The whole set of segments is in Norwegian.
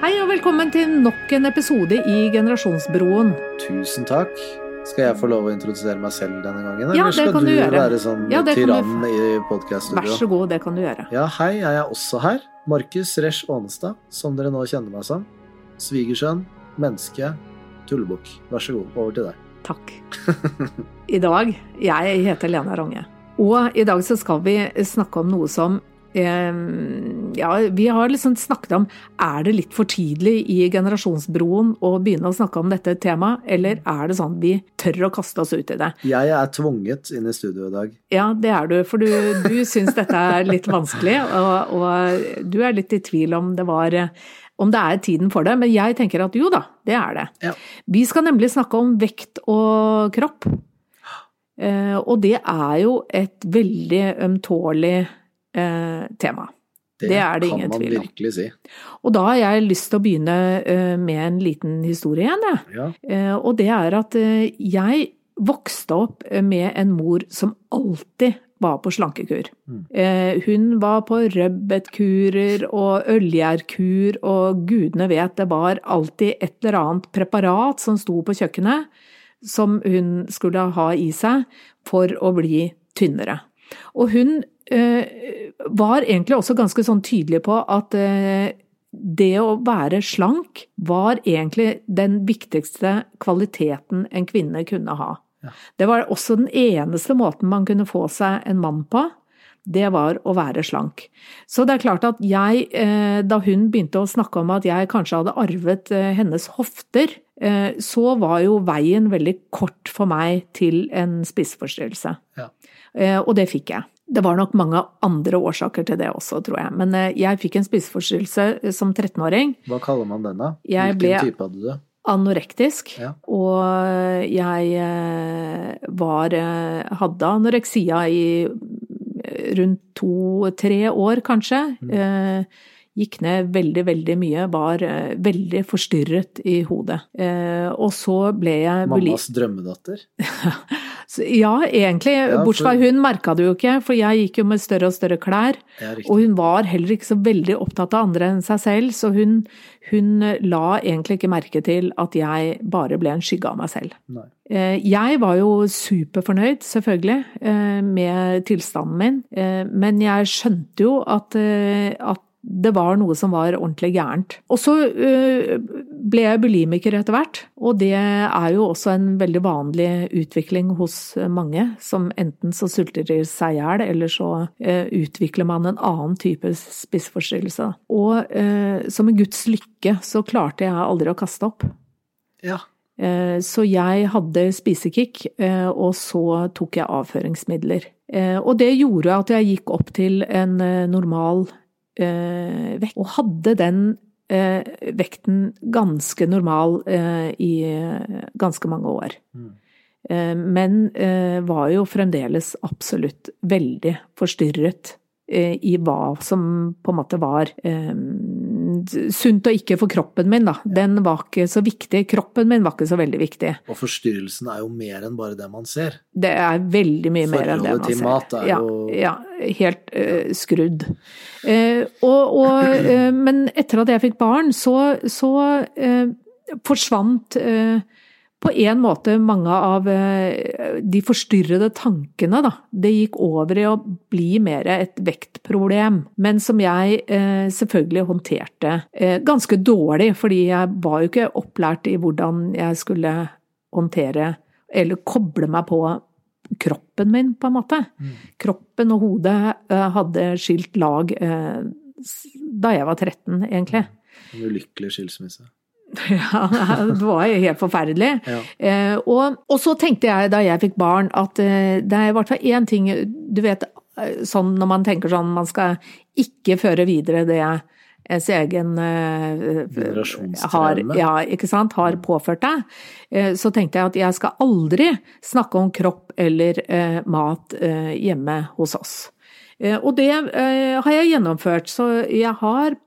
Hei og velkommen til nok en episode i Generasjonsbroen. Tusen takk. Skal jeg få lov å introdusere meg selv denne gangen? Ja, eller det skal kan du gjøre. være sånn Ja, det du i podkaststudioet? Vær så god, det kan du gjøre. Ja, hei, jeg er også her. Markus Resch Aanestad, som dere nå kjenner meg som. Svigersønn, menneske, tullebukk. Vær så god, over til deg. Takk. I dag Jeg heter Lena Range. Og i dag så skal vi snakke om noe som eh, Ja, vi har liksom snakket om Er det litt for tidlig i generasjonsbroen å begynne å snakke om dette temaet, eller er det sånn vi tør å kaste oss ut i det? Jeg er tvunget inn i studio i dag. Ja, det er du, for du, du syns dette er litt vanskelig, og, og du er litt i tvil om det var om det er tiden for det, men jeg tenker at jo da, det er det. Ja. Vi skal nemlig snakke om vekt og kropp. Eh, og det er jo et veldig ømtålig eh, tema. Det er det ingen tvil om. Det kan man virkelig si. Og da har jeg lyst til å begynne eh, med en liten historie igjen, jeg. Ja. Og det er at jeg vokste opp med en mor som alltid var på slankekur. Mm. Eh, Hun var på rødbetkurer og ølgjærkur og gudene vet, det var alltid et eller annet preparat som sto på kjøkkenet som hun skulle ha i seg for å bli tynnere. Og hun eh, var egentlig også ganske sånn tydelig på at eh, det å være slank var egentlig den viktigste kvaliteten en kvinne kunne ha. Det var også den eneste måten man kunne få seg en mann på. Det var å være slank. Så det er klart at jeg, eh, da hun begynte å snakke om at jeg kanskje hadde arvet eh, hennes hofter, eh, så var jo veien veldig kort for meg til en spiseforstyrrelse. Ja. Og det fikk jeg. Det var nok mange andre årsaker til det også, tror jeg. Men jeg fikk en spiseforstyrrelse som 13-åring. Hva kaller man den, da? Hvilken ble- type hadde du? Anorektisk. Ja. Og jeg eh, var eh, Hadde anoreksia i eh, rundt to-tre år, kanskje. Mm. Eh, Gikk ned veldig, veldig mye. Var eh, veldig forstyrret i hodet. Eh, Og så ble jeg Mammas drømmedatter? Så, Ja, egentlig. Ja, Bortsett fra hun merka det jo ikke, for jeg gikk jo med større og større klær. Ja. Og hun var heller ikke så veldig opptatt av andre enn seg selv, så hun, hun la egentlig ikke merke til at jeg bare ble en skygge av meg selv. Nei. Eh, Jeg var jo superfornøyd, selvfølgelig, eh, med tilstanden min, Eh, men jeg skjønte jo at, at det var noe som var ordentlig gærent. Og så eh, ble jeg bulimiker etter hvert, og det er jo også en veldig vanlig utvikling hos mange, som enten så sulter de seg i hjel, eller så eh, utvikler man en annen type spiseforstyrrelse. Og eh, som en guds lykke så klarte jeg aldri å kaste opp. Ja. Så jeg hadde spisekick, og så tok jeg avføringsmidler. Og det gjorde at jeg gikk opp til en normal vekt, og hadde den eh, vekten ganske normal eh, i eh, ganske mange år. Mm. Eh, Men eh, var jo fremdeles absolutt veldig forstyrret eh, i hva som på en måte var eh, sunt og ikke for kroppen min, da. Den var ikke så viktig. Kroppen min var ikke så veldig viktig. Og forstyrrelsen er jo mer enn bare det man ser. Det er veldig mye mer enn det man ser. Forholdet til mat er ja, jo- ja, helt uh, skrudd. Uh, og, og, uh, men etter at jeg fikk barn, så, så forsvant eh, på en måte mange av eh, de forstyrrede tankene, da. Det gikk over i å bli mer et vektproblem, men som jeg eh, selvfølgelig håndterte eh, ganske dårlig, fordi jeg var jo ikke opplært i hvordan jeg skulle håndtere eller koble meg på kroppen min, på en måte. Mm. Kroppen og hodet hadde skilt lag da jeg var 13, egentlig. En ulykkelig skilsmisse. Ja, det var jo helt forferdelig. Ja. Eh, og, og så tenkte jeg da jeg fikk barn at eh, det er i hvert fall én ting Du vet eh, sånn når man tenker sånn man skal ikke føre videre det ens egen eh, har, ja, ikke sant, har påført deg. Eh, så tenkte jeg at jeg skal aldri snakke om kropp eller eh, mat hjemme hos oss. Eh, og det har jeg gjennomført, så jeg har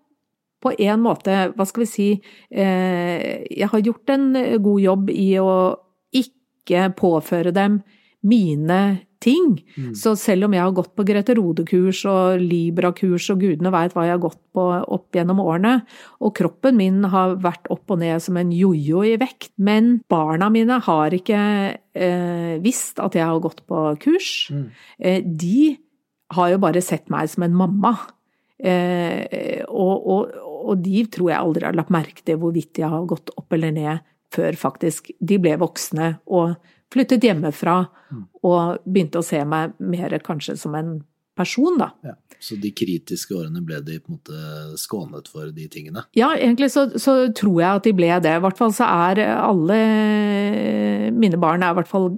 på en måte, hva skal vi si, eh, jeg har gjort en god jobb i å ikke påføre dem mine ting. Mm. Så selv om jeg har gått på Grete Rode-kurs og Libra-kurs og gudene veit hva jeg har gått på opp gjennom årene, og kroppen min har vært opp og ned som en jojo i vekt, men barna mine har ikke eh, visst at jeg har gått på kurs. Mm. Eh, de har jo bare sett meg som en mamma. Eh, og, og, og de tror jeg aldri har lagt merke til hvorvidt de har gått opp eller ned før faktisk de ble voksne og flyttet hjemmefra Mm. og begynte å se meg mer kanskje som en person, da. Ja. Så de kritiske årene ble de på en måte skånet for de tingene? Ja, egentlig så, så tror jeg at de ble det. I hvert fall så er alle mine barn er i hvert fall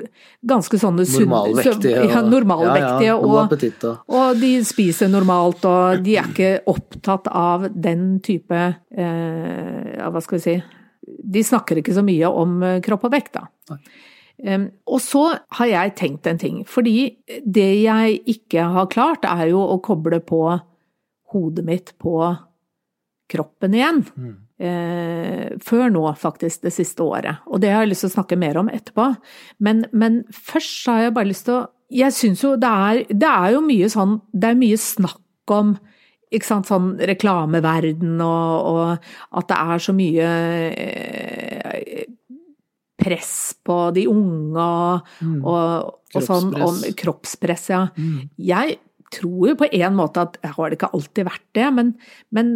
ganske sånne sunne Normalvektige. Ja, normalvektige. ja, ja, god og, appetitt og og de spiser normalt, og de er ikke opptatt av den type eh, Ja, hva skal vi si De snakker ikke så mye om eh, kropp og vekt, da. Nei. Og så har jeg tenkt en ting, fordi det jeg ikke har klart, er jo å koble på hodet mitt på kroppen igjen. Mm. Eh, før nå, faktisk, det siste året. Og det har jeg lyst til å snakke mer om etterpå. Men, men først så har jeg bare lyst til å Jeg syns jo det er, det er jo mye sånn Det er mye snakk om ikke sant, sånn reklameverden og, og at det er så mye eh, press på de unge og, Mm. og, og sånn om Kroppspress. ja. Mm. Jeg tror jo på en måte at jeg har det ikke alltid vært det, men, men,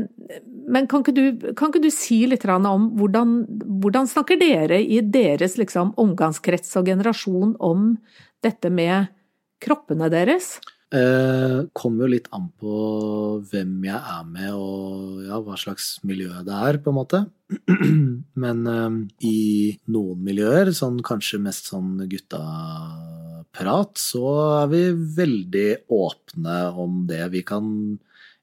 men kan, ikke du, kan ikke du si litt om hvordan, hvordan snakker dere i deres liksom, omgangskrets og generasjon om dette med kroppene deres? Eh, kommer jo litt an på hvem jeg er med og ja, hva slags miljø det er, på en måte. Men eh, i noen miljøer, sånn kanskje mest sånn guttaprat, så er vi veldig åpne om det. Vi kan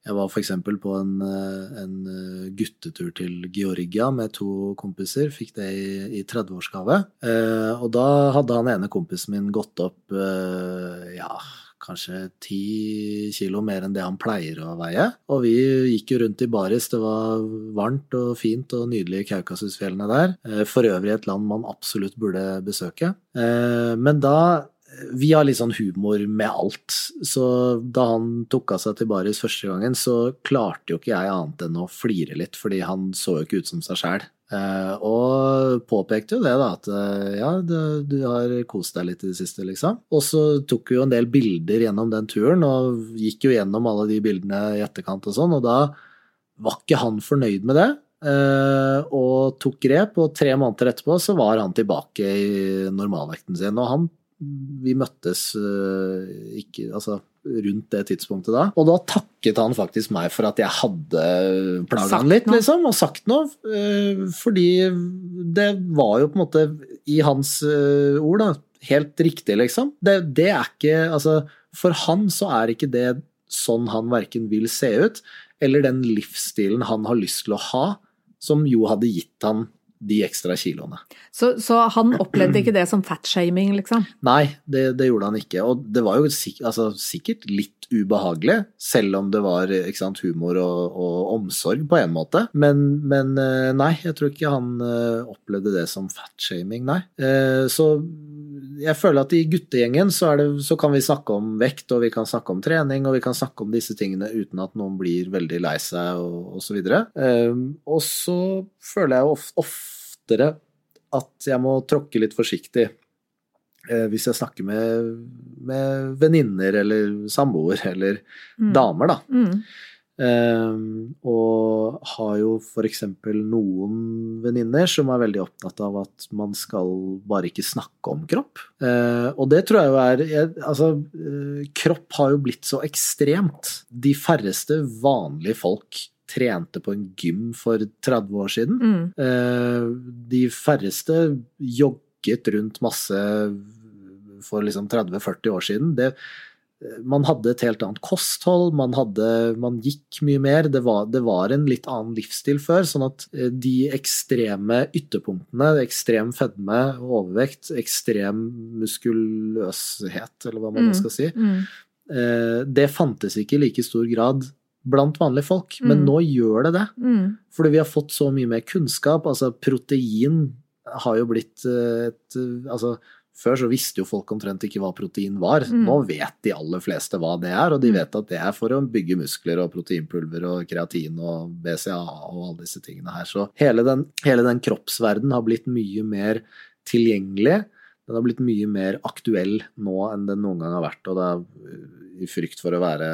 Jeg var eksempel på en, eh, en eh, guttetur til Georgia med to kompiser. Fikk det i, i 30-årsgave. Eh, og da hadde han ene kompisen min gått opp eh, ja, kanskje ti kilo mer enn det han pleier å veie. Og vi gikk jo rundt i baris, det var varmt og fint og nydelig i Kaukasusfjellene der. Eh, For øvrig et land man absolutt burde besøke. Eh, Men da vi har litt sånn humor med alt, så da han tok av seg til baris første gangen, så klarte jo ikke jeg annet enn å flire litt, fordi han så jo ikke ut som seg sjæl. Og påpekte jo det, da, at eh, ja, du, du har kost deg litt i det siste, liksom. Og så tok vi jo en del bilder gjennom den turen, og gikk jo gjennom alle de bildene i etterkant og sånn, og da var ikke han fornøyd med det. eh, Og tok grep, og tre måneder etterpå så var han tilbake i normalvekten sin. Og han Vi møttes eh, ikke Altså rundt det tidspunktet da. Og da takket han faktisk meg for at jeg hadde plaga han litt, noe. liksom, og sagt noe. eh, Fordi det var jo på en måte, i hans eh, ord, da, helt riktig, liksom. Det, det er ikke Altså, for han så er ikke det sånn han verken vil se ut, eller den livsstilen han har lyst til å ha, som jo hadde gitt han de ekstra kiloene. Så, så han opplevde ikke det som fatshaming, liksom? Nei, det, det gjorde han ikke. Og det var jo sikk, altså, sikkert litt ubehagelig, selv om det var sant, humor og, og omsorg på en måte. Men, men eh, nei, jeg tror ikke han eh, opplevde det som fatshaming, nei. Eh, Så jeg føler at i guttegjengen så, det, så kan vi snakke om vekt, og vi kan snakke om trening, og vi kan snakke om disse tingene uten at noen blir veldig lei seg og, og så videre. Eh, Og så føler jeg of, oftere at jeg må tråkke litt forsiktig eh, hvis jeg snakker med, med venninner eller samboer eller Mm. damer, da. Mm. Eh, og har jo f.eks. noen venninner som er veldig opptatt av at man skal bare ikke snakke om kropp. Eh, og det tror jeg jo er Altså, eh, kropp har jo blitt så ekstremt. De færreste vanlige folk trente på en gym for 30 år siden. Mm. Eh, de færreste jogget rundt masse for liksom 30-40 år siden. Det, man hadde et helt annet kosthold, man, hadde, man gikk mye mer. Det var, det var en litt annen livsstil før, sånn at eh, de ekstreme ytterpunktene, ekstrem fedme, overvekt, ekstrem muskuløshet, eller hva man Mm. skal si, Mm. eh, det fantes ikke i like stor grad blant vanlige folk. Men Mm. nå gjør det det. Mm. Fordi vi har fått så mye mer kunnskap. Altså, protein har jo blitt eh, et Altså, Før så visste jo folk omtrent ikke hva protein var. Mm. Nå vet de aller fleste hva det er, og de Mm. vet at det er for å bygge muskler og proteinpulver og kreatin og BCA og alle disse tingene her. Så hele den, hele den kroppsverdenen har blitt mye mer tilgjengelig. Den har blitt mye mer aktuell nå enn den noen gang har vært, og det er i frykt for å være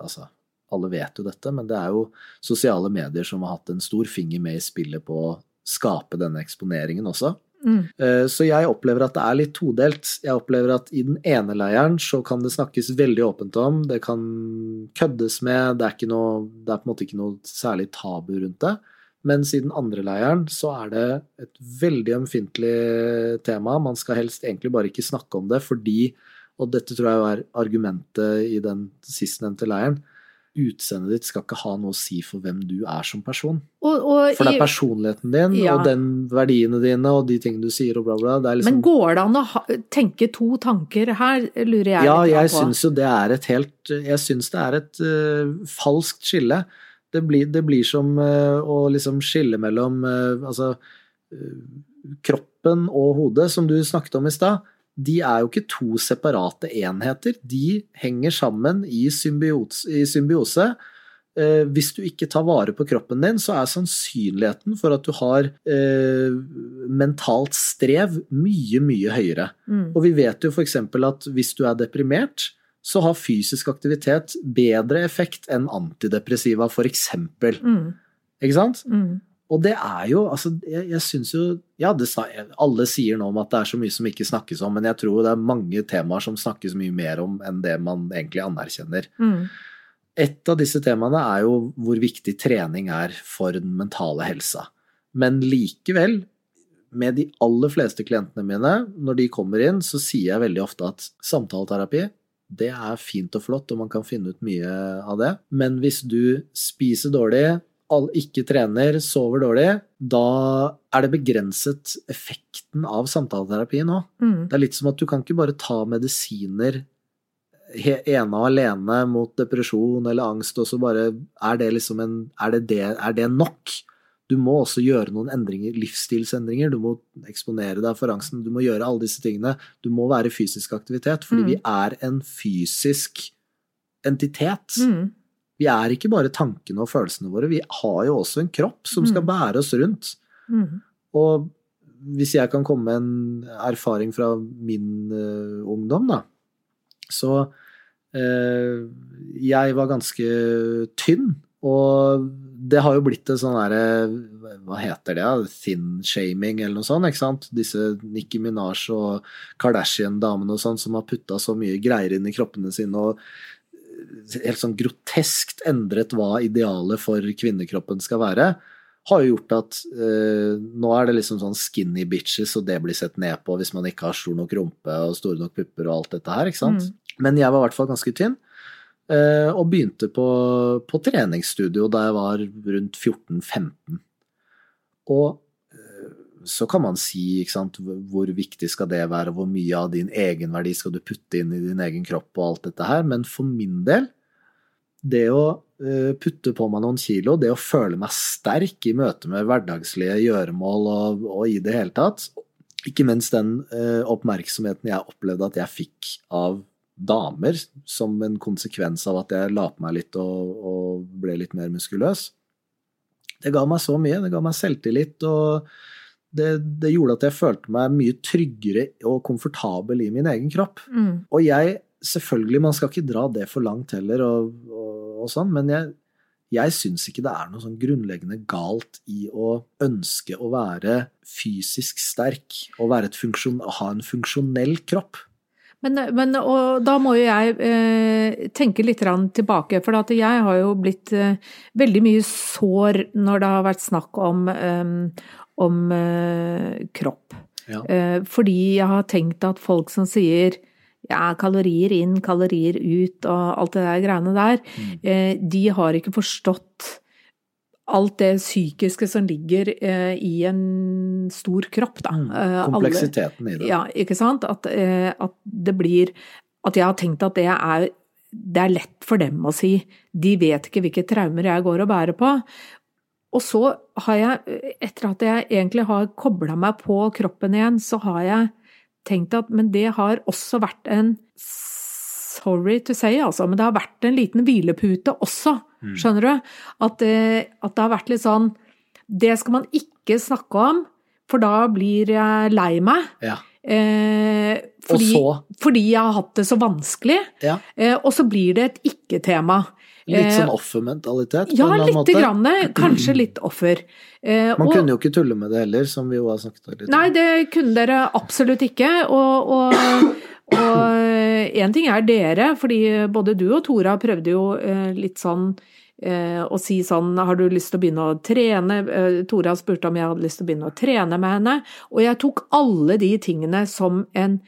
Altså, alle vet jo dette, men det er jo sosiale medier som har hatt en stor finger med i spillet på å skape denne eksponeringen også. Mm. Eh, Så jeg opplever at det er litt todelt. Jeg opplever at i den ene leiren så kan det snakkes veldig åpent om, det kan køddes med, det er, noe, det er på en måte ikke noe særlig tabu rundt det. Mens i den andre leiren så er det et veldig ømfintlig tema. Man skal helst egentlig bare ikke snakke om det fordi, og dette tror jeg er argumentet i den sistnevnte leiren, utseendet ditt skal ikke ha noe å si for hvem du er som person. Og, og For det er personligheten din Ja. og den verdiene dine og de tingene du sier og bla, bla. Det liksom Men går det an å ha, tenke to tanker her, lurer jeg Ja, litt jeg på. syns jo det er et helt Jeg syns det er et uh, falskt skille. Det blir, det blir som uh, å liksom skille mellom uh, altså kroppen og hodet, som du snakket om i stad. De er jo ikke to separate enheter. De henger sammen i, symbiose. i symbiose. Eh, hvis du ikke tar vare på kroppen din, så er sannsynligheten for at du har eh, mentalt strev mye, mye høyere. Mm. Og vi vet jo f.eks. at hvis du er deprimert, så har fysisk aktivitet bedre effekt enn antidepressiva, f.eks. Mm. Ikke sant? Mm. Og det er jo altså, Jeg, jeg syns jo Ja, det, alle sier nå om at det er så mye som ikke snakkes om, men jeg tror det er mange temaer som snakkes mye mer om enn det man egentlig anerkjenner. Mm. Et av disse temaene er jo hvor viktig trening er for den mentale helsa. Men likevel, med de aller fleste klientene mine, når de kommer inn, så sier jeg veldig ofte at samtaleterapi, det er fint og flott, og man kan finne ut mye av det. Men hvis du spiser dårlig, ikke trener, sover dårlig, da er det begrenset effekten av samtaleterapi nå. Mm. Det er litt som at du kan ikke bare ta medisiner ene og alene mot depresjon eller angst, og så bare Er det liksom en Er det, det, er det nok? Du må også gjøre noen endringer, livsstilsendringer. Du må eksponere deg for angsten. Du må gjøre alle disse tingene. Du må være i fysisk aktivitet, fordi Mm. vi er en fysisk entitet. Mm. Vi er ikke bare tankene og følelsene våre, vi har jo også en kropp som skal Mm. bære oss rundt. Mm. Og hvis jeg kan komme med en erfaring fra min uh, ungdom, da, så uh, Jeg var ganske tynn, og det har jo blitt en sånn derre Hva heter det? Thin-shaming eller noe sånt, ikke sant? Disse Nikki Minaj og Kardashian-damene og sånn som har putta så mye greier inn i kroppene sine og helt sånn groteskt endret hva idealet for kvinnekroppen skal være har jo gjort at eh, nå er det liksom sånn skinny bitches, og det blir sett ned på hvis man ikke har stor nok rumpe og store nok pupper og alt dette her, ikke sant. Mm. Men jeg var i hvert fall ganske tynn, eh, og begynte på, på treningsstudio da jeg var rundt 14-15. Og så kan man si, sant, hvor viktig skal det være, hvor mye av din egenverdi skal du putte inn i din egen kropp og alt dette her, men for min del det å eh, putte på meg noen kilo, det å føle meg sterk i møte med hverdagslige gjøremål og, og i det hele tatt, ikke minst den eh, oppmerksomheten jeg opplevde at jeg fikk av damer som en konsekvens av at jeg la på meg litt og, og ble litt mer muskuløs, det ga meg så mye. Det ga meg selvtillit, og det, det gjorde at jeg følte meg mye tryggere og komfortabel i min egen kropp. Mm. Og jeg, selvfølgelig, man skal ikke dra det for langt heller, og, og, og sånn, men jeg, jeg syns ikke det er noe sånn grunnleggende galt i å ønske å være fysisk sterk og være et funksjon, ha en funksjonell kropp. Men, men og da må jo jeg eh, tenke litt tilbake, for jeg har jo blitt eh, veldig mye sår når det har vært snakk om, eh, om kropp. Ja. Eh, fordi jeg har tenkt at folk som sier ja, kalorier inn, kalorier ut og alt det der greiene der, Mm. eh, de har ikke forstått alt det psykiske som ligger eh, i en stor kropp, da. Mm. Eh, alle- Kompleksiteten i det. ja, ikke sant? At, eh, at det blir At jeg har tenkt at det er, det er lett for dem å si. De vet ikke hvilke traumer jeg går og bærer på. Og så har jeg, etter at jeg egentlig har kobla meg på kroppen igjen, så har jeg tenkt at men det har også vært en Sorry to say, altså, men det har vært en liten hvilepute også. Skjønner du? At det, at det har vært litt sånn Det skal man ikke snakke om, for da blir jeg lei meg. Ja. Eh, fordi, fordi jeg har hatt det så vanskelig. Ja. Eh, og så blir det et ikke-tema. Litt Eh, sånn offermentalitet på Ja, lite grann. Kanskje litt offer. Eh, Man og- kunne jo ikke tulle med det heller, som vi jo har snakket litt om. Nei, det kunne dere absolutt ikke. Og, og, og en ting er dere, fordi både du og Tora prøvde jo eh, litt sånn eh, å si sånn Har du lyst til å begynne å trene? Eh, Tora spurte om jeg hadde lyst til å begynne å trene med henne. Og jeg tok alle de tingene som en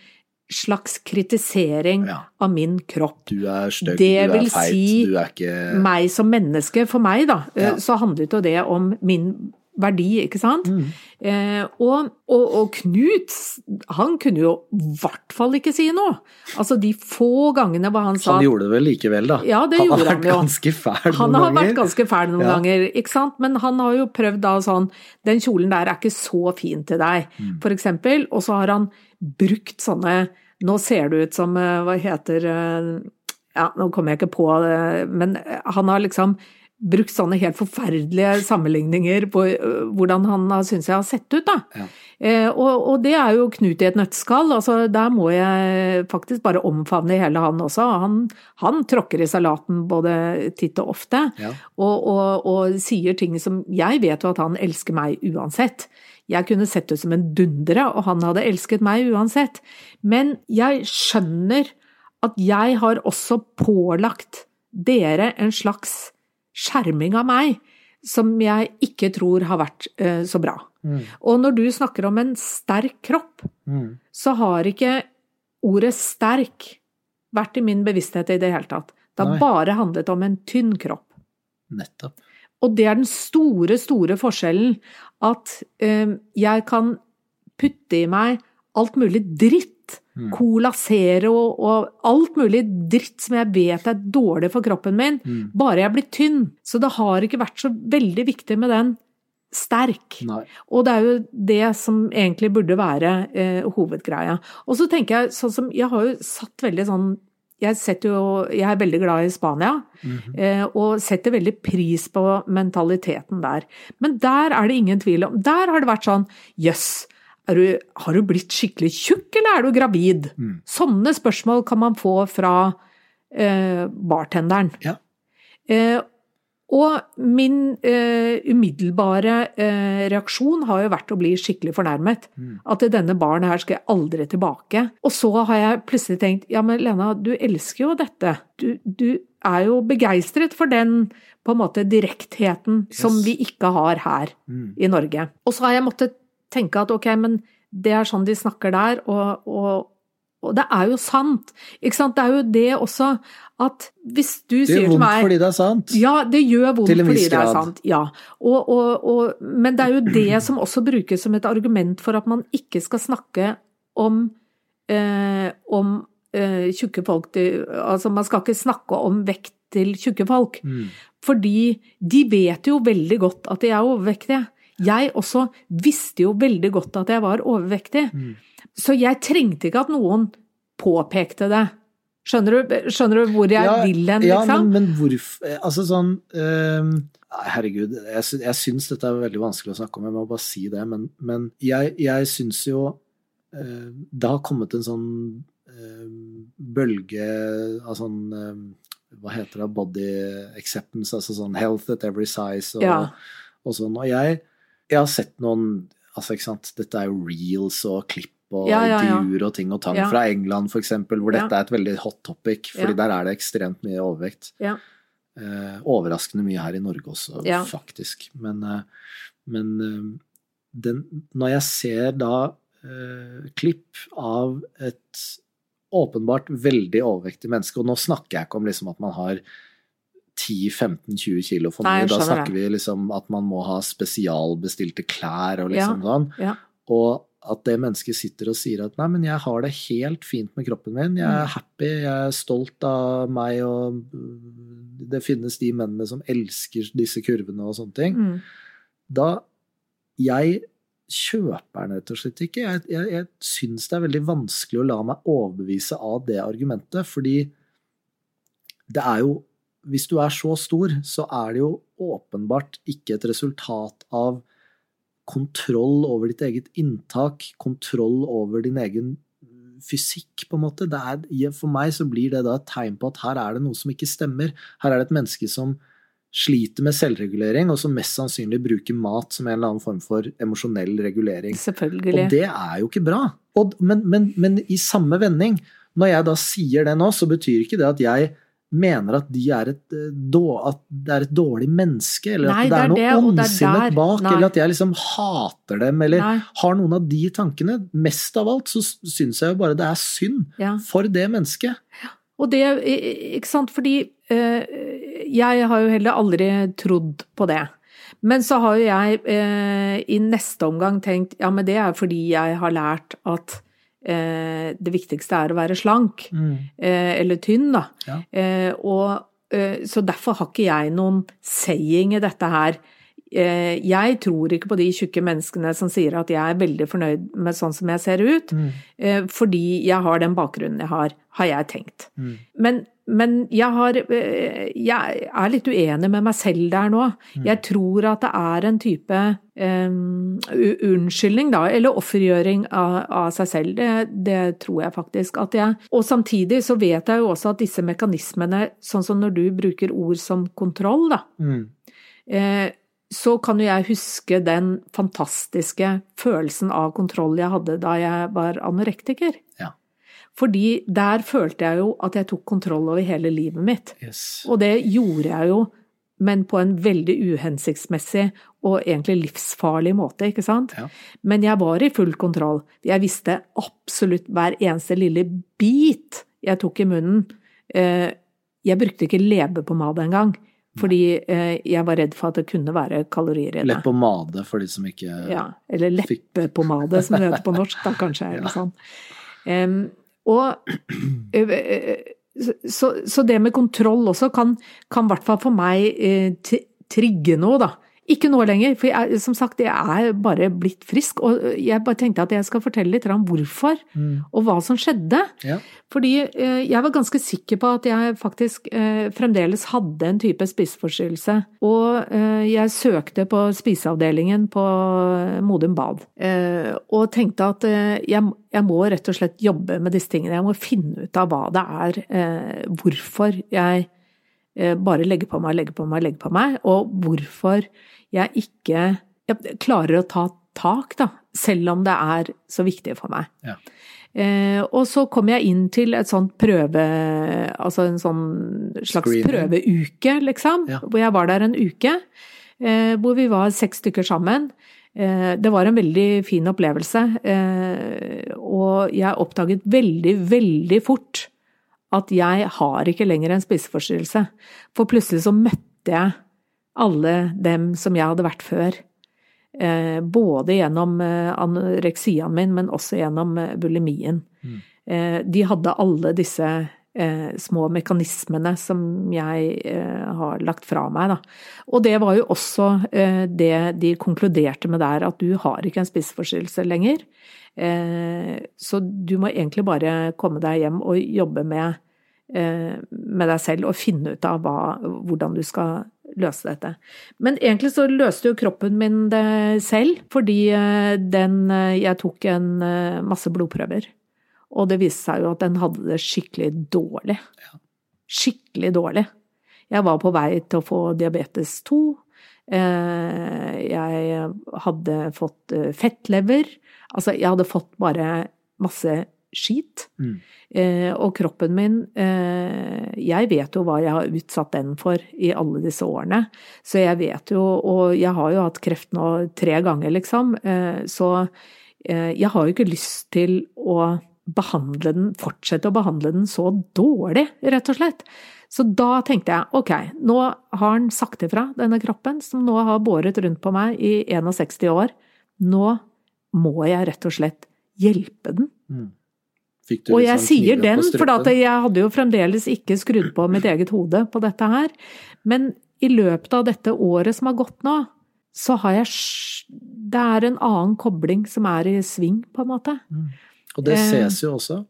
slags kritisering Ja. av min kropp. Du er stygg, du er feit, si du er ikke Det vil si Meg som menneske, for meg, da, eh, Ja. så handlet jo det om min verdi, ikke sant? Mm. Eh, og, og, og Knut, han kunne jo i hvert fall ikke si noe. Altså de få gangene hvor han sa Han gjorde det vel likevel, da. Ja, det han gjorde har han vært jo. ganske fæl noen ganger. Han har vært ganske fæl noen Ja. ganger, ikke sant? Men han har jo prøvd da sånn Den kjolen der er ikke så fin til deg, Mm. for eksempel. Og så har han brukt sånne Nå ser det ut som eh, Hva heter eh, Ja, nå kommer jeg ikke på det, men han har liksom brukt sånne helt forferdelige sammenligninger på hvordan han har syntes jeg har sett ut, da. Ja. Eh, og, og det er jo Knut i et nøttskall. Altså, der må jeg faktisk bare omfavne hele han også. Han, han tråkker i salaten både titt og ofte, Ja. og, og, og sier ting som Jeg vet jo at han elsker meg uansett. Jeg kunne sett ut som en dundre, og han hadde elsket meg uansett. Men jeg skjønner at jeg har også pålagt dere en slags skjerming av meg som jeg ikke tror har vært eh, så bra. Mm. Og når du snakker om en sterk kropp, Mm. så har ikke ordet sterk vært i min bevissthet i det hele tatt. Det har Nei. bare handlet om en tynn kropp. Nettopp. Og det er den store, store forskjellen. At eh, jeg kan putte i meg alt mulig dritt. Mm. Cola Zero og alt mulig dritt som jeg vet er dårlig for kroppen min. Mm. Bare jeg blir tynn. Så det har ikke vært så veldig viktig med den sterk. Nei. Og det er jo det som egentlig burde være eh, hovedgreia. Og så tenker jeg sånn som Jeg har jo satt veldig sånn jeg, jo, jeg er veldig glad i Spania, Mhm. eh, og setter veldig pris på mentaliteten der. Men der er det ingen tvil om Der har det vært sånn Jøss, er du, har du blitt skikkelig tjukk, eller er du gravid? Mm. Sånne spørsmål kan man få fra eh, bartenderen. Ja. Eh, og min eh, umiddelbare eh, reaksjon har jo vært å bli skikkelig fornærmet. Mm. At denne baren her skal jeg aldri tilbake. Og så har jeg plutselig tenkt ja, men Lena, du elsker jo dette. Du, du er jo begeistret for den på en måte direktheten som vi ikke har her Mm. i Norge. Og så har jeg måttet tenke at ok, men det er sånn de snakker der, og, og, og det er jo sant. Ikke sant? Det er jo det også at hvis du sier til meg Det gjør vondt fordi det er sant. ja, det gjør vondt fordi det er sant. Ja. Og, og, og, men det er jo det som også brukes som et argument for at man ikke skal snakke om, eh, om eh, tjukke folk til, Altså, man skal ikke snakke om vekt til tjukke folk. Mm. Fordi de vet jo veldig godt at de er overvektige. Jeg også visste jo veldig godt at jeg var overvektig. Mm. Så jeg trengte ikke at noen påpekte det. Skjønner du, skjønner du hvor jeg Ja, vil hen, Ja, liksom? men, men hvorfor Altså sånn ehm, Herregud, jeg, jeg syns dette er veldig vanskelig å snakke om, jeg må bare si det. Men, men jeg, jeg syns jo eh, det har kommet en sånn eh, bølge av sånn eh, Hva heter det? Body acceptance, altså sånn health at every size og, Ja. og sånn. Og jeg, jeg har sett noen Altså, ikke sant, dette er jo reels og klipp og Ja, ja, ja. intervjuer og ting og tang fra England, eksempel, hvor dette er et veldig hot topic, fordi der er det ekstremt mye overvekt. Ja. Eh, overraskende mye her i Norge også, faktisk. Men, eh, men eh, den, når jeg ser da eh, klipp av et åpenbart veldig overvektig menneske, og nå snakker jeg ikke om liksom at man har 10-15-20 kilo for mye, da snakker snakker vi liksom at man må ha spesialbestilte klær og liksom sånn. Ja. Og at det mennesket sitter og sier at nei, men jeg har det helt fint med kroppen min, jeg er Mm. happy, jeg er stolt av meg, og det finnes de mennene som elsker disse kurvene og sånne ting. Mm. Da jeg kjøper den rett og slett ikke. Jeg, jeg, jeg syns det er veldig vanskelig å la meg overbevise av det argumentet, fordi det er jo Hvis du er så stor, så er det jo åpenbart ikke et resultat av kontroll over ditt eget inntak, kontroll over din egen fysikk, på en måte. Er, for meg så blir det da et tegn på at her er det noe som ikke stemmer. Her er det et menneske som sliter med selvregulering, og som mest sannsynlig bruker mat som en eller annen form for emosjonell regulering. Selvfølgelig. Og det er jo ikke bra. Og, men, men, men, i samme vending, når jeg da sier det nå, så betyr ikke det at jeg mener at, de er et, eh, at det er et dårlig menneske, eller Nei, at det er, det noe ondsinnet bak, Nei. eller at jeg liksom hater dem, eller Nei. har noen av de tankene. Mest av alt så syns jeg jo bare det er synd Ja. for det mennesket. Og det, ikke sant, fordi øh, jeg har jo heller aldri trodd på det. Men så har jo jeg eh, i neste omgang tenkt ja, men det er fordi jeg har lært at eh, det viktigste er å være slank. Eh, eller tynn, da. Ja. Eh, og, eh, så derfor har ikke jeg noen saying i dette her. Eh, jeg tror ikke på de tjukke menneskene som sier at jeg er veldig fornøyd med sånn som jeg ser ut, eh, fordi jeg har den bakgrunnen jeg har, har jeg tenkt. Mm. Men, men jeg, har, eh, jeg er litt uenig med meg selv der nå. Jeg tror at det er en type um, unnskyldning, da, eller offergjøring av, av seg selv. Det, det tror jeg faktisk at jeg Og samtidig så vet jeg jo også at disse mekanismene, sånn som når du bruker ord som kontroll, da, Mm. eh, så kan jo jeg huske den fantastiske følelsen av kontroll jeg hadde da jeg var anorektiker. Ja. Fordi der følte jeg jo at jeg tok kontroll over hele livet mitt. Yes. Og det gjorde jeg jo, men på en veldig uhensiktsmessig og egentlig livsfarlig måte, ikke sant? Ja. Men jeg var i full kontroll. Jeg visste absolutt hver eneste lille bit jeg tok i munnen. Eh, Jeg brukte ikke leverpomade engang, fordi eh, jeg var redd for at det kunne være kalorier i det. Leppepomade for de som ikke Ja, eller Fikk- leppepomade, som det heter på norsk, da kanskje. Ja. Eller sånn. Em, og så, så det med kontroll også kan i hvert fall for meg eh, trigge noe, da. Ikke nå lenger, for jeg, som sagt, jeg er bare blitt frisk. Og jeg bare tenkte at jeg skal fortelle litt om hvorfor, Mm. og hva som skjedde. Ja. Fordi eh, jeg var ganske sikker på at jeg faktisk eh, fremdeles hadde en type spiseforstyrrelse. Og eh, jeg søkte på spiseavdelingen på Modum Bad. Og tenkte at jeg, jeg må rett og slett jobbe med disse tingene. Jeg må finne ut av hva det er, hvorfor jeg bare legger på meg, legger på meg, legger på meg, og hvorfor jeg ikke jeg klarer å ta tak, da, selv om det er så viktig for meg. Ja. Eh, og så kom jeg inn til et sånt prøve... Altså en sånn slags Screening. prøveuke, liksom. Ja. Hvor jeg var der en uke. Eh, hvor vi var seks stykker sammen. Eh, det var en veldig fin opplevelse. Eh, og jeg oppdaget veldig, veldig fort at jeg har ikke lenger en spiseforstyrrelse. For plutselig så møtte jeg alle dem som jeg hadde vært før. Eh, både gjennom eh, anoreksiaen min, men også gjennom eh, bulimien. Mm. De hadde alle disse eh, små mekanismene som jeg eh, har lagt fra meg, da. Og det var jo også eh, det de konkluderte med der, at du har ikke en spiseforstyrrelse lenger. Eh, så du må egentlig bare komme deg hjem og jobbe med, eh, med deg selv og finne ut av hva, hvordan du skal løse dette. Men egentlig så løste jo kroppen min det selv, fordi eh, den Jeg tok en masse blodprøver, og det viste seg jo at den hadde det skikkelig dårlig. Skikkelig dårlig. Jeg var på vei til å få diabetes 2. Eh, Jeg hadde fått eh, fettlever. Altså, jeg hadde fått bare masse skit. Mm. Eh, og kroppen min Jeg vet jo hva jeg har utsatt den for i alle disse årene. Så jeg vet jo Og jeg har jo hatt kreft nå tre ganger, liksom. Så jeg har jo ikke lyst til å behandle den, fortsette å behandle den så dårlig, rett og slett. Så da tenkte jeg ok, nå har den sagt ifra, denne kroppen, som nå har båret rundt på meg i 61 år. Nå må jeg rett og slett hjelpe den. Mm. Og jeg sånn sier den, for jeg hadde jo fremdeles ikke skrudd på mitt eget hode på dette her. Men i løpet av dette året som har gått nå, så har jeg Det er en annen kobling som er i sving, på en måte. Mm. Og det Eh, ses jo også.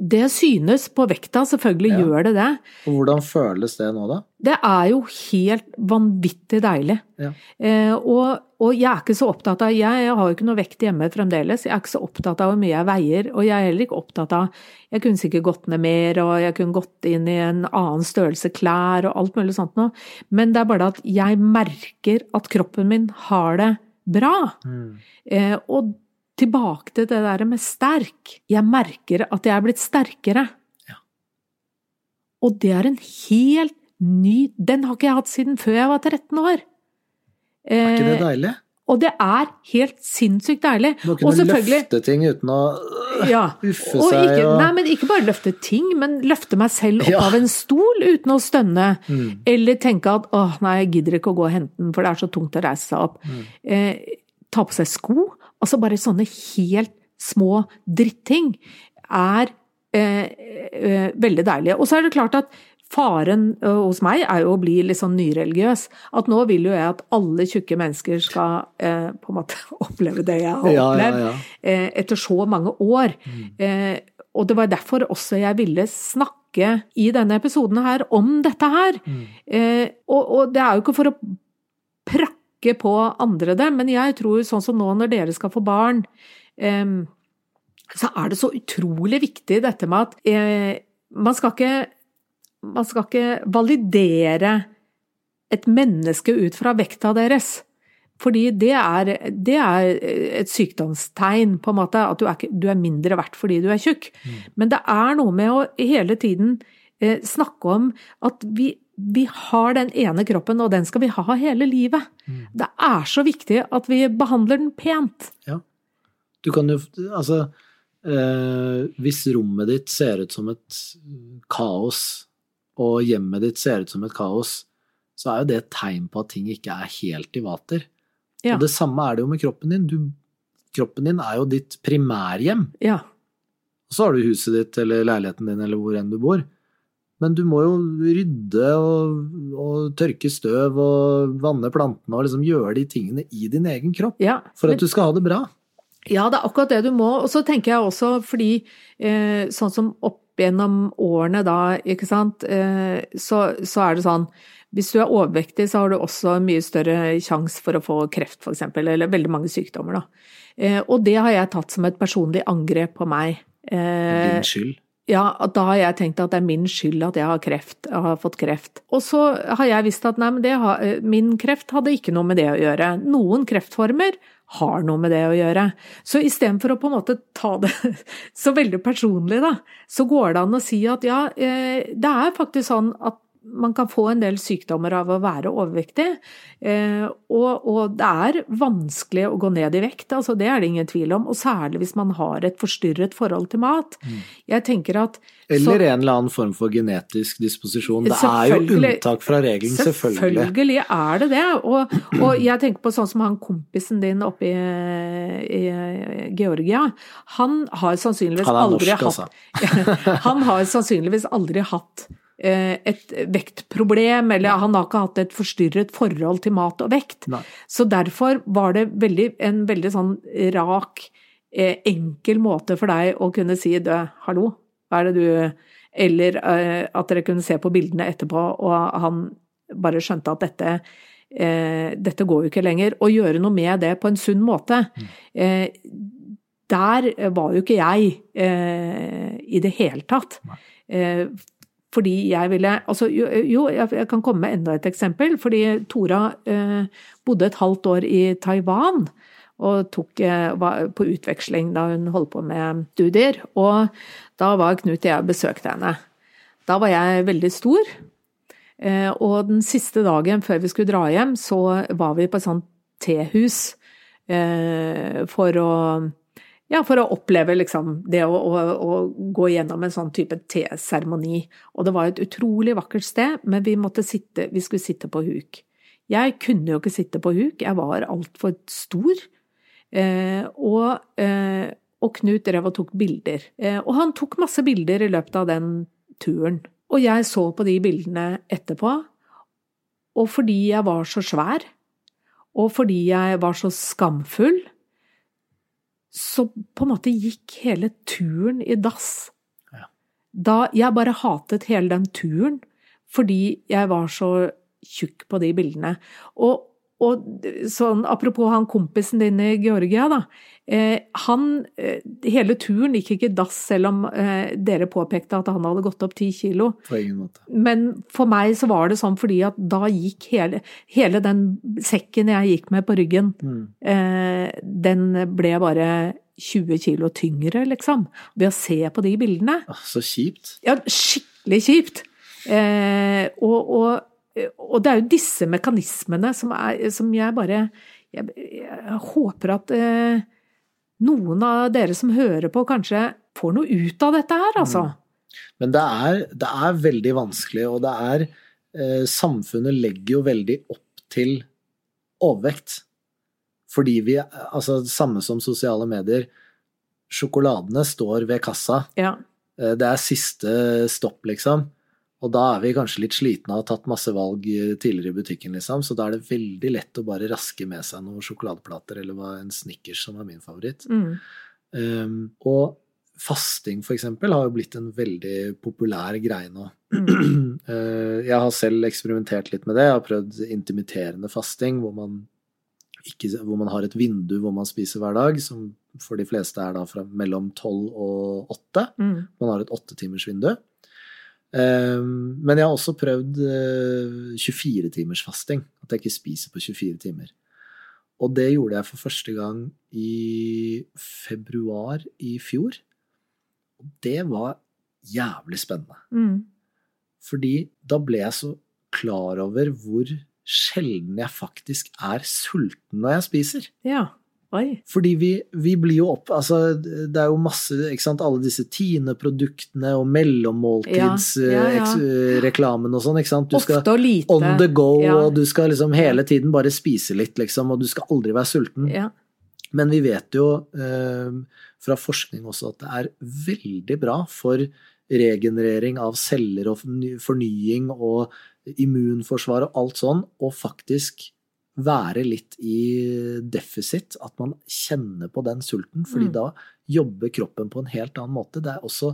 Det synes på vekta, selvfølgelig Ja. gjør det det. Og hvordan føles det nå, da? Det er jo helt vanvittig deilig. Ja. Eh, og, og jeg er ikke så opptatt av Jeg har jo ikke noe vekt hjemme fremdeles. Jeg er ikke så opptatt av hvor mye jeg veier. Og jeg er heller ikke opptatt av Jeg kunne sikkert gått ned mer, og jeg kunne gått inn i en annen størrelse klær og alt mulig sånt noe. Men det er bare at jeg merker at kroppen min har det bra. Eh, og tilbake til det der med sterk. Jeg merker at jeg er blitt sterkere. Ja. Og det er en helt ny Den har ikke jeg hatt siden før jeg var 13 år. Er ikke det Eh, deilig? og det er helt sinnssykt deilig. Må kunne løfte ting uten å ja. uffe Og seg ikke, og nei, men ikke bare løfte ting, men løfte meg selv opp Ja. av en stol uten å stønne. Mm. Eller tenke at åh, nei, jeg gidder ikke å gå og hente den, for det er så tungt å reise seg opp. Mm. Eh, ta på seg sko. Altså bare sånne helt små dritting er eh, eh, veldig deilige. Og så er det klart at faren eh, hos meg er jo å bli litt sånn nyreligiøs. At nå vil jo jeg at alle tjukke mennesker skal eh, på en måte oppleve det jeg har Ja, ja, opplevd ja. eh, etter så mange år. Eh, og det var derfor også jeg ville snakke i denne episoden her om dette her. Eh, og, og det er jo ikke for å prakke på andre det, men jeg tror sånn som nå når dere skal få barn, så er det så utrolig viktig dette med at eh, man skal ikke man skal ikke validere et menneske ut fra vekta deres. Fordi det er, det er et sykdomstegn, på en måte, at du er, du er mindre verdt fordi du er tjukk. Men det er noe med å hele tiden eh, snakke om at vi, vi har den ene kroppen, og den skal vi ha hele livet. Det er så viktig at vi behandler den pent. Ja. Du kan jo Altså, eh, hvis rommet ditt ser ut som et kaos, og hjemmet ditt ser ut som et kaos, så er jo det et tegn på at ting ikke er helt i vater. Ja. Og det samme er det jo med kroppen din. Du, kroppen din er jo ditt primærhjem. Ja. Og så har du huset ditt eller leiligheten din eller hvor enn du bor. Men du må jo rydde og, og tørke støv og vanne plantene og liksom gjøre de tingene i din egen kropp ja. for at du skal ha det bra. Ja, det er akkurat det du må. Og så tenker jeg også fordi eh, sånn som opp gjennom årene da, ikke sant, eh, så, så er det sånn hvis du er overvektig, så har du også mye større sjanse for å få kreft, f.eks., eller veldig mange sykdommer, da. Eh, og det har jeg tatt som et personlig angrep på meg. Eh, Din skyld. Ja, da har jeg tenkt at det er min skyld at jeg har kreft, jeg har fått kreft. Og så har jeg visst at nei, men har, eh, min kreft hadde ikke noe med det å gjøre. Noen kreftformer har noe med det å gjøre. Så istedenfor å på en måte ta det så veldig personlig, da, så går det an å si at ja, eh, det er faktisk sånn at man kan få en del sykdommer av å være overvektig, eh, og, og det er vanskelig å gå ned i vekt, altså det er det ingen tvil om, og særlig hvis man har et forstyrret forhold til mat. Jeg tenker at Eller en eller annen form for genetisk disposisjon. Det er jo unntak fra regelen, selvfølgelig. Selvfølgelig er det det. Og, og jeg tenker på sånn som han kompisen din oppe i, i Georgia. Han har sannsynligvis Han er aldri hatt altså. Han har sannsynligvis aldri hatt et vektproblem, eller han har ikke hatt et forstyrret forhold til mat og vekt. Nei. Så derfor var det veldig, en veldig sånn rak, eh, enkel måte for deg å kunne si du, hallo, hva er det du Eller eh, at dere kunne se på bildene etterpå, og han bare skjønte at dette eh, dette går jo ikke lenger. Å gjøre noe med det på en sunn måte. Mm. der var jo ikke jeg eh, i det hele tatt. Eh, fordi jeg ville Altså, jo, jo, jeg kan komme med enda et eksempel. Fordi Tora eh, bodde et halvt år i Taiwan og tok, eh, var på utveksling da hun holdt på med studier. Og da var Knut og jeg og besøkte henne. Da var jeg veldig stor. Eh, og den siste dagen før vi skulle dra hjem, så var vi på et sånt tehus eh, for å ja, for å oppleve liksom det å, å, å gå gjennom en sånn type teseremoni. Og det var et utrolig vakkert sted, men vi måtte sitte, vi skulle sitte på huk. Jeg kunne jo ikke sitte på huk, jeg var altfor stor. Eh, og, eh, og Knut drev og tok bilder. Eh, og han tok masse bilder i løpet av den turen. Og jeg så på de bildene etterpå, og fordi jeg var så svær, og fordi jeg var så skamfull, så på en måte gikk hele turen i dass. Ja. Da jeg bare hatet hele den turen fordi jeg var så tjukk på de bildene. Og, og sånn, apropos han kompisen din i Georgia, da. Eh, han eh, Hele turen gikk ikke dass, selv om eh, dere påpekte at han hadde gått opp ti kilo. På ingen måte. Men for meg så var det sånn fordi at da gikk hele, hele den sekken jeg gikk med på ryggen, Mm. eh, den ble bare 20 kilo tyngre, liksom. Ved å se på de bildene. Så kjipt. Ja, skikkelig kjipt. Eh, og, og, og det er jo disse mekanismene som, er, som jeg bare jeg, jeg håper at eh, noen av dere som hører på, kanskje får noe ut av dette her, altså. Men det er, det er veldig vanskelig, og det er eh, Samfunnet legger jo veldig opp til overvekt. Fordi vi Altså, samme som sosiale medier. Sjokoladene står ved kassa. Ja. Eh, Det er siste stopp, liksom. Og da er vi kanskje litt slitne og har tatt masse valg eh, tidligere i butikken, liksom. Så da er det veldig lett å bare raske med seg noen sjokoladeplater eller en Snickers, som er min favoritt. Mm. Um, og fasting, for eksempel, har jo blitt en veldig populær greie nå. Mm. Uh, jeg har selv eksperimentert litt med det. Jeg har prøvd intimiterende fasting, hvor man, ikke, hvor man har et vindu hvor man spiser hver dag, som for de fleste er da fra mellom 12 og 8. Mm. Man har et åttetimersvindu. Um, men jeg har også prøvd uh, 24-timers fasting. At jeg ikke spiser på 24 timer. Og det gjorde jeg for første gang i februar i fjor. Og det var jævlig spennende. Mm. Fordi da ble jeg så klar over hvor sjelden jeg faktisk er sulten når jeg spiser. Ja. Oi. Fordi vi, vi blir jo opp Altså, det er jo masse Ikke sant, alle disse Tine-produktene og Ja, ja, ja. mellommåltidsreklamen og sånn, ikke sant. Du skal og lite. on the go, og du skal liksom hele tiden bare spise litt, liksom, og du skal aldri være sulten. Men vi vet jo eh, fra forskning også at det er veldig bra for regenerering av celler og fornying og immunforsvar og alt sånn, og faktisk være litt i deficit, at man kjenner på den sulten, fordi Mm. da jobber kroppen på en helt annen måte. Det er også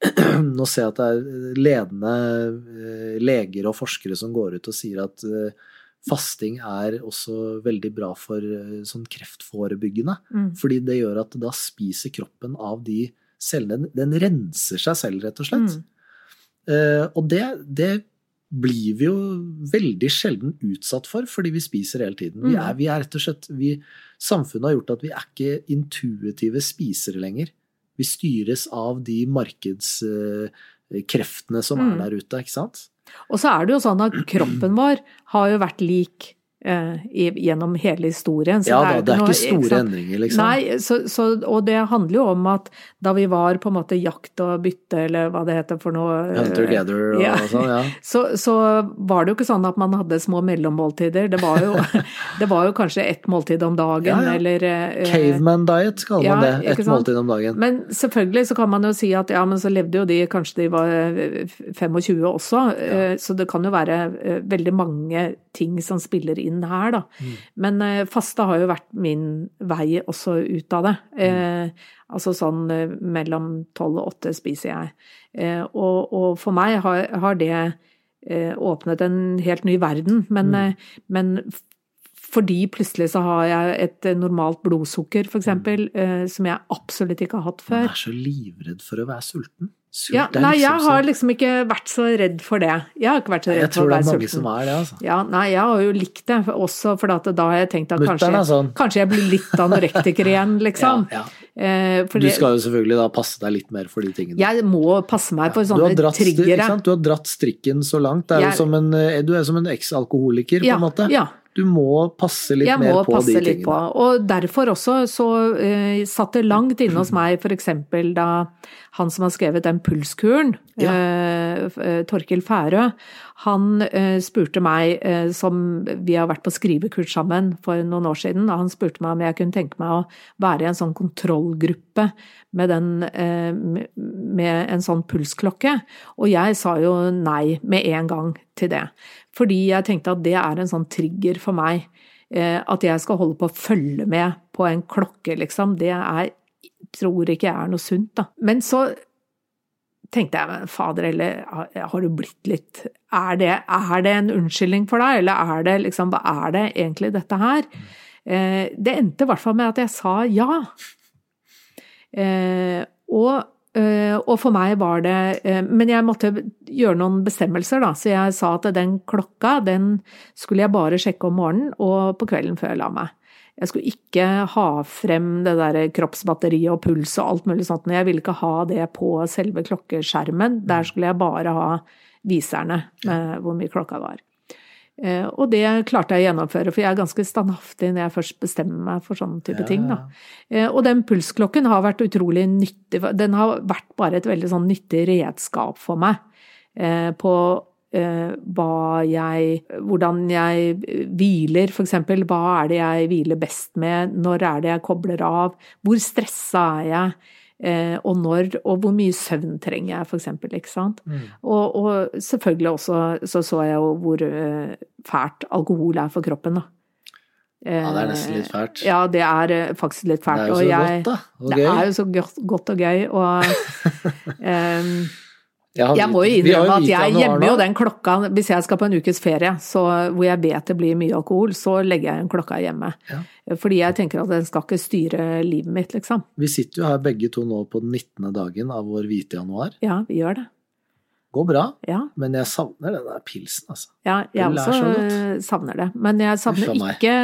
Nå ser jeg at det er ledende eh, leger og forskere som går ut og sier at eh, fasting er også veldig bra for eh, sånn kreftforebyggende. Mm. Fordi det gjør at da spiser kroppen av de cellene. Den renser seg selv, rett og slett. Mm. Og det, det blir vi jo veldig sjelden utsatt for, fordi vi spiser hele tiden. Vi Mm. er, vi er rett og slett vi, Samfunnet har gjort at vi er ikke intuitive spisere lenger. Vi styres av de markedskreftene som Mm. er der ute, ikke sant? Og så er det jo sånn at kroppen vår har jo vært lik eh, i, gjennom hele historien. Så Ja da, det er noe- ikke store ikke endringer, liksom. Nei, så, så, og det handler jo om at da vi var på en måte jakt og bytte, eller hva det heter for noe eh, Hunter-gather og ja. sånn, ja. Så, så var det jo ikke sånn at man hadde små mellommåltider. Det var jo, det var jo kanskje ett måltid om dagen, Ja, ja. eller eh, Caveman diet kaller man det. Ett måltid om dagen. Men selvfølgelig så kan man jo si at ja, men så levde jo de, kanskje de var eh, 25 også, eh, så det kan jo være eh, veldig mange ting som spiller inn her, da. Mm. Men eh, faste har jo vært min vei også ut av det. Eh, altså sånn eh, mellom tolv og åtte spiser jeg. Eh, og, og for meg har, har det eh, åpnet en helt ny verden, men, Mm. eh, men fordi plutselig så har jeg et normalt blodsukker, eksempel, eh, som jeg absolutt ikke har hatt før. Man er så livredd for å være sulten. Ja, nei, liksom jeg har liksom ikke vært så redd for det. Jeg har ikke vært så redd for å være sulten. Jeg tror det er mange som er det, altså. Ja, nei, jeg har jo likt det, også fordi da har jeg tenkt at kanskje, sånn. kanskje jeg blir litt anorektiker igjen, liksom. Ja, ja. Eh, Du skal jo selvfølgelig da passe deg litt mer for de tingene. jeg må passe meg for du, sånne triggere. du har dratt strikken så langt. Er Jeg- jo som en, eh, du er som en eks-alkoholiker, på en måte. ja. Du må passe litt jeg mer må på passe de litt på. Og derfor også så uh, satt det langt inne hos meg eksempel da han som har skrevet den pulskuren, Ja. uh, Torkil Færø, han uh, spurte meg, som vi har vært på skrivekurs sammen for noen år siden, han spurte meg om jeg kunne tenke meg å være i en sånn kontrollgruppe med, den, med en sånn pulsklokke. Og jeg sa jo nei med en gang til det. Fordi jeg tenkte at det er en sånn trigger for meg. Eh, at jeg skal holde på å følge med på en klokke, liksom, det er Tror ikke jeg er noe sunt, da. Men så tenkte jeg, men fader, eller har du blitt litt er det, er det en unnskyldning for deg, eller er det liksom Hva er det egentlig dette her? Eh, det endte i hvert fall med at jeg sa ja. Eh, og, og, for meg var det eh, Men jeg måtte gjøre noen bestemmelser, da. Så jeg sa at den klokka, den skulle jeg bare sjekke om morgenen og på kvelden før jeg la meg. Jeg skulle ikke ha frem det der kroppsbatteriet og puls og alt mulig sånt. Jeg ville ikke ha det på selve klokkeskjermen. Der skulle jeg bare ha viserne med hvor mye klokka var. Eh, og det klarte jeg å gjennomføre, for jeg er ganske standhaftig når jeg først bestemmer meg for sånne type ja. ting. Da. Eh, og den pulsklokken har vært utrolig nyttig. Den har vært bare et veldig sånn nyttig redskap for meg eh, på hva jeg Hvordan jeg hviler, eksempel. Hva er det jeg hviler best med? Når er det jeg kobler av? Hvor stressa er jeg? Eh, og når, og hvor mye søvn trenger jeg, for eksempel, ikke sant. Mm. Og, og, selvfølgelig også så så jeg jo hvor uh, fælt alkohol er for kroppen, da. Ja, det er nesten litt fælt. Ja, det er faktisk litt fælt. Det er jo så jeg, godt, da. Og det gøy. er jo så godt og gøy, og um, Jeg, jeg må jo innrømme at jeg gjemmer jo den klokka hvis jeg skal på en ukes ferie så, hvor jeg vet det blir mye alkohol, så legger jeg en klokka hjemme. Ja. Fordi jeg tenker at den skal ikke styre livet mitt, liksom. Vi sitter jo her begge to nå på den 19. dagen av vår hvite januar. Ja, vi gjør det. Går bra, ja. men jeg savner den der pilsen, altså. Ja, jeg også savner det. Men jeg savner ikke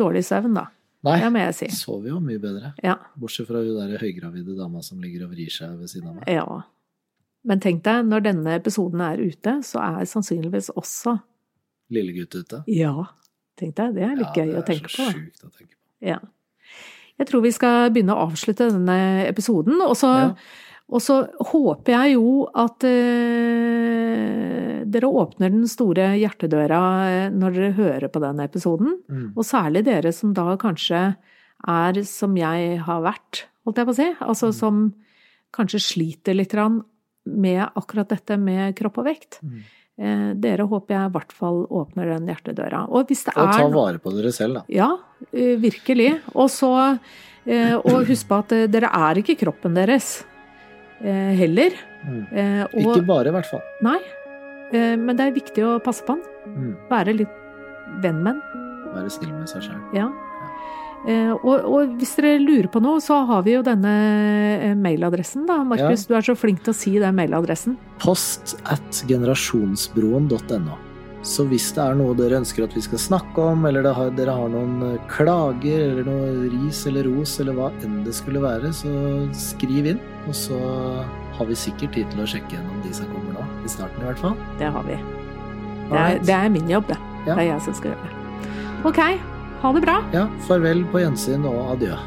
dårlig søvn, da. Nei, det må jeg si. sover jo mye bedre. Ja. Bortsett fra hun der høygravide dama som ligger og vrir seg ved siden av meg. Ja. Men tenk deg, når denne episoden er ute, så er sannsynligvis også Lillegutt ute? Ja. Tenk deg, det er litt ja, gøy å tenke på. Det er så sjukt å tenke på. Ja. Jeg tror vi skal begynne å avslutte denne episoden, og så, ja. håper jeg jo at uh, dere åpner den store hjertedøra eh, når dere hører på denne episoden. Mm. Og særlig dere som da kanskje er som jeg har vært, holdt jeg på å si. Altså mm. som kanskje sliter litt med akkurat dette med kropp og vekt. Mm. Eh, dere håper jeg i hvert fall åpner den hjertedøra. Og og ta vare på dere selv, da. Ja, eh, virkelig. Og så eh, Og husk på at dere er ikke kroppen deres heller. Mm. Og, ikke bare, i hvert fall. Nei. Men det er viktig å passe på den. Mm. Være litt venn med den. Være snill med seg sjøl. Ja. Eh, og, og, hvis dere lurer på noe, så har vi jo denne eh, mailadressen, da. Markus, ja. du er så flink til å si den mailadressen. Post at generasjonsbroen.no. Så hvis det er noe dere ønsker at vi skal snakke om, eller har, dere har noen eh, klager, eller noe ris eller ros, eller hva enn det skulle være, så skriv inn. Og så har vi sikkert tid til å sjekke gjennom de som kommer nå. I starten, i hvert fall. Det har vi. Det er, det er min jobb, det. Ja. Det er jeg som skal gjøre det. Ok. Ha det bra. Ja, farvel på gjensyn og adjø.